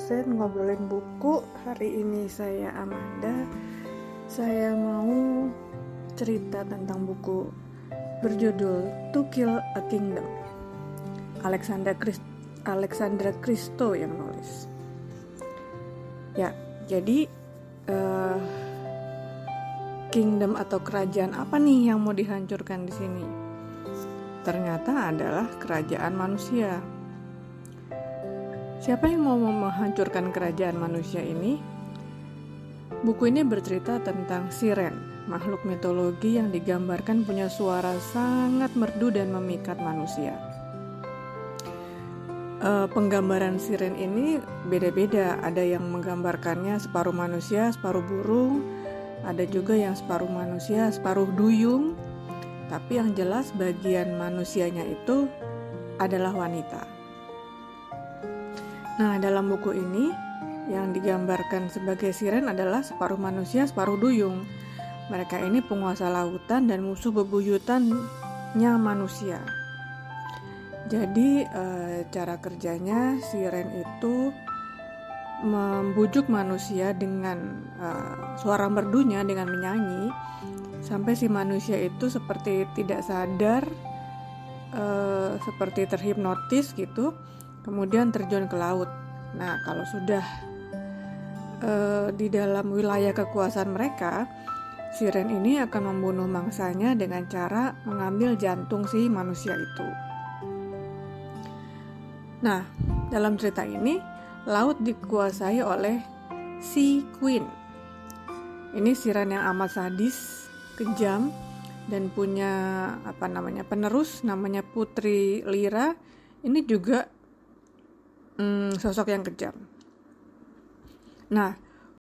dosen ngobrolin buku. Hari ini saya Amanda. Saya mau cerita tentang buku berjudul To Kill a Kingdom. Alexander Christ Alexandra Christo yang nulis. Ya, jadi uh, kingdom atau kerajaan apa nih yang mau dihancurkan di sini? Ternyata adalah kerajaan manusia. Siapa yang mau menghancurkan kerajaan manusia ini? Buku ini bercerita tentang siren, makhluk mitologi yang digambarkan punya suara sangat merdu dan memikat manusia uh, penggambaran siren ini beda-beda. Ada yang menggambarkannya separuh manusia, separuh burung. Ada juga yang separuh manusia, separuh duyung. Tapi yang jelas bagian manusianya itu adalah wanita. Nah, dalam buku ini yang digambarkan sebagai siren adalah separuh manusia, separuh duyung. Mereka ini penguasa lautan dan musuh bebuyutannya manusia. Jadi e, cara kerjanya siren itu membujuk manusia dengan e, suara merdunya dengan menyanyi sampai si manusia itu seperti tidak sadar e, seperti terhipnotis gitu kemudian terjun ke laut. Nah, kalau sudah e, di dalam wilayah kekuasaan mereka, siren ini akan membunuh mangsanya dengan cara mengambil jantung si manusia itu. Nah, dalam cerita ini, laut dikuasai oleh Sea Queen. Ini siran yang amat sadis, kejam, dan punya apa namanya penerus namanya Putri Lira. Ini juga hmm, sosok yang kejam. Nah,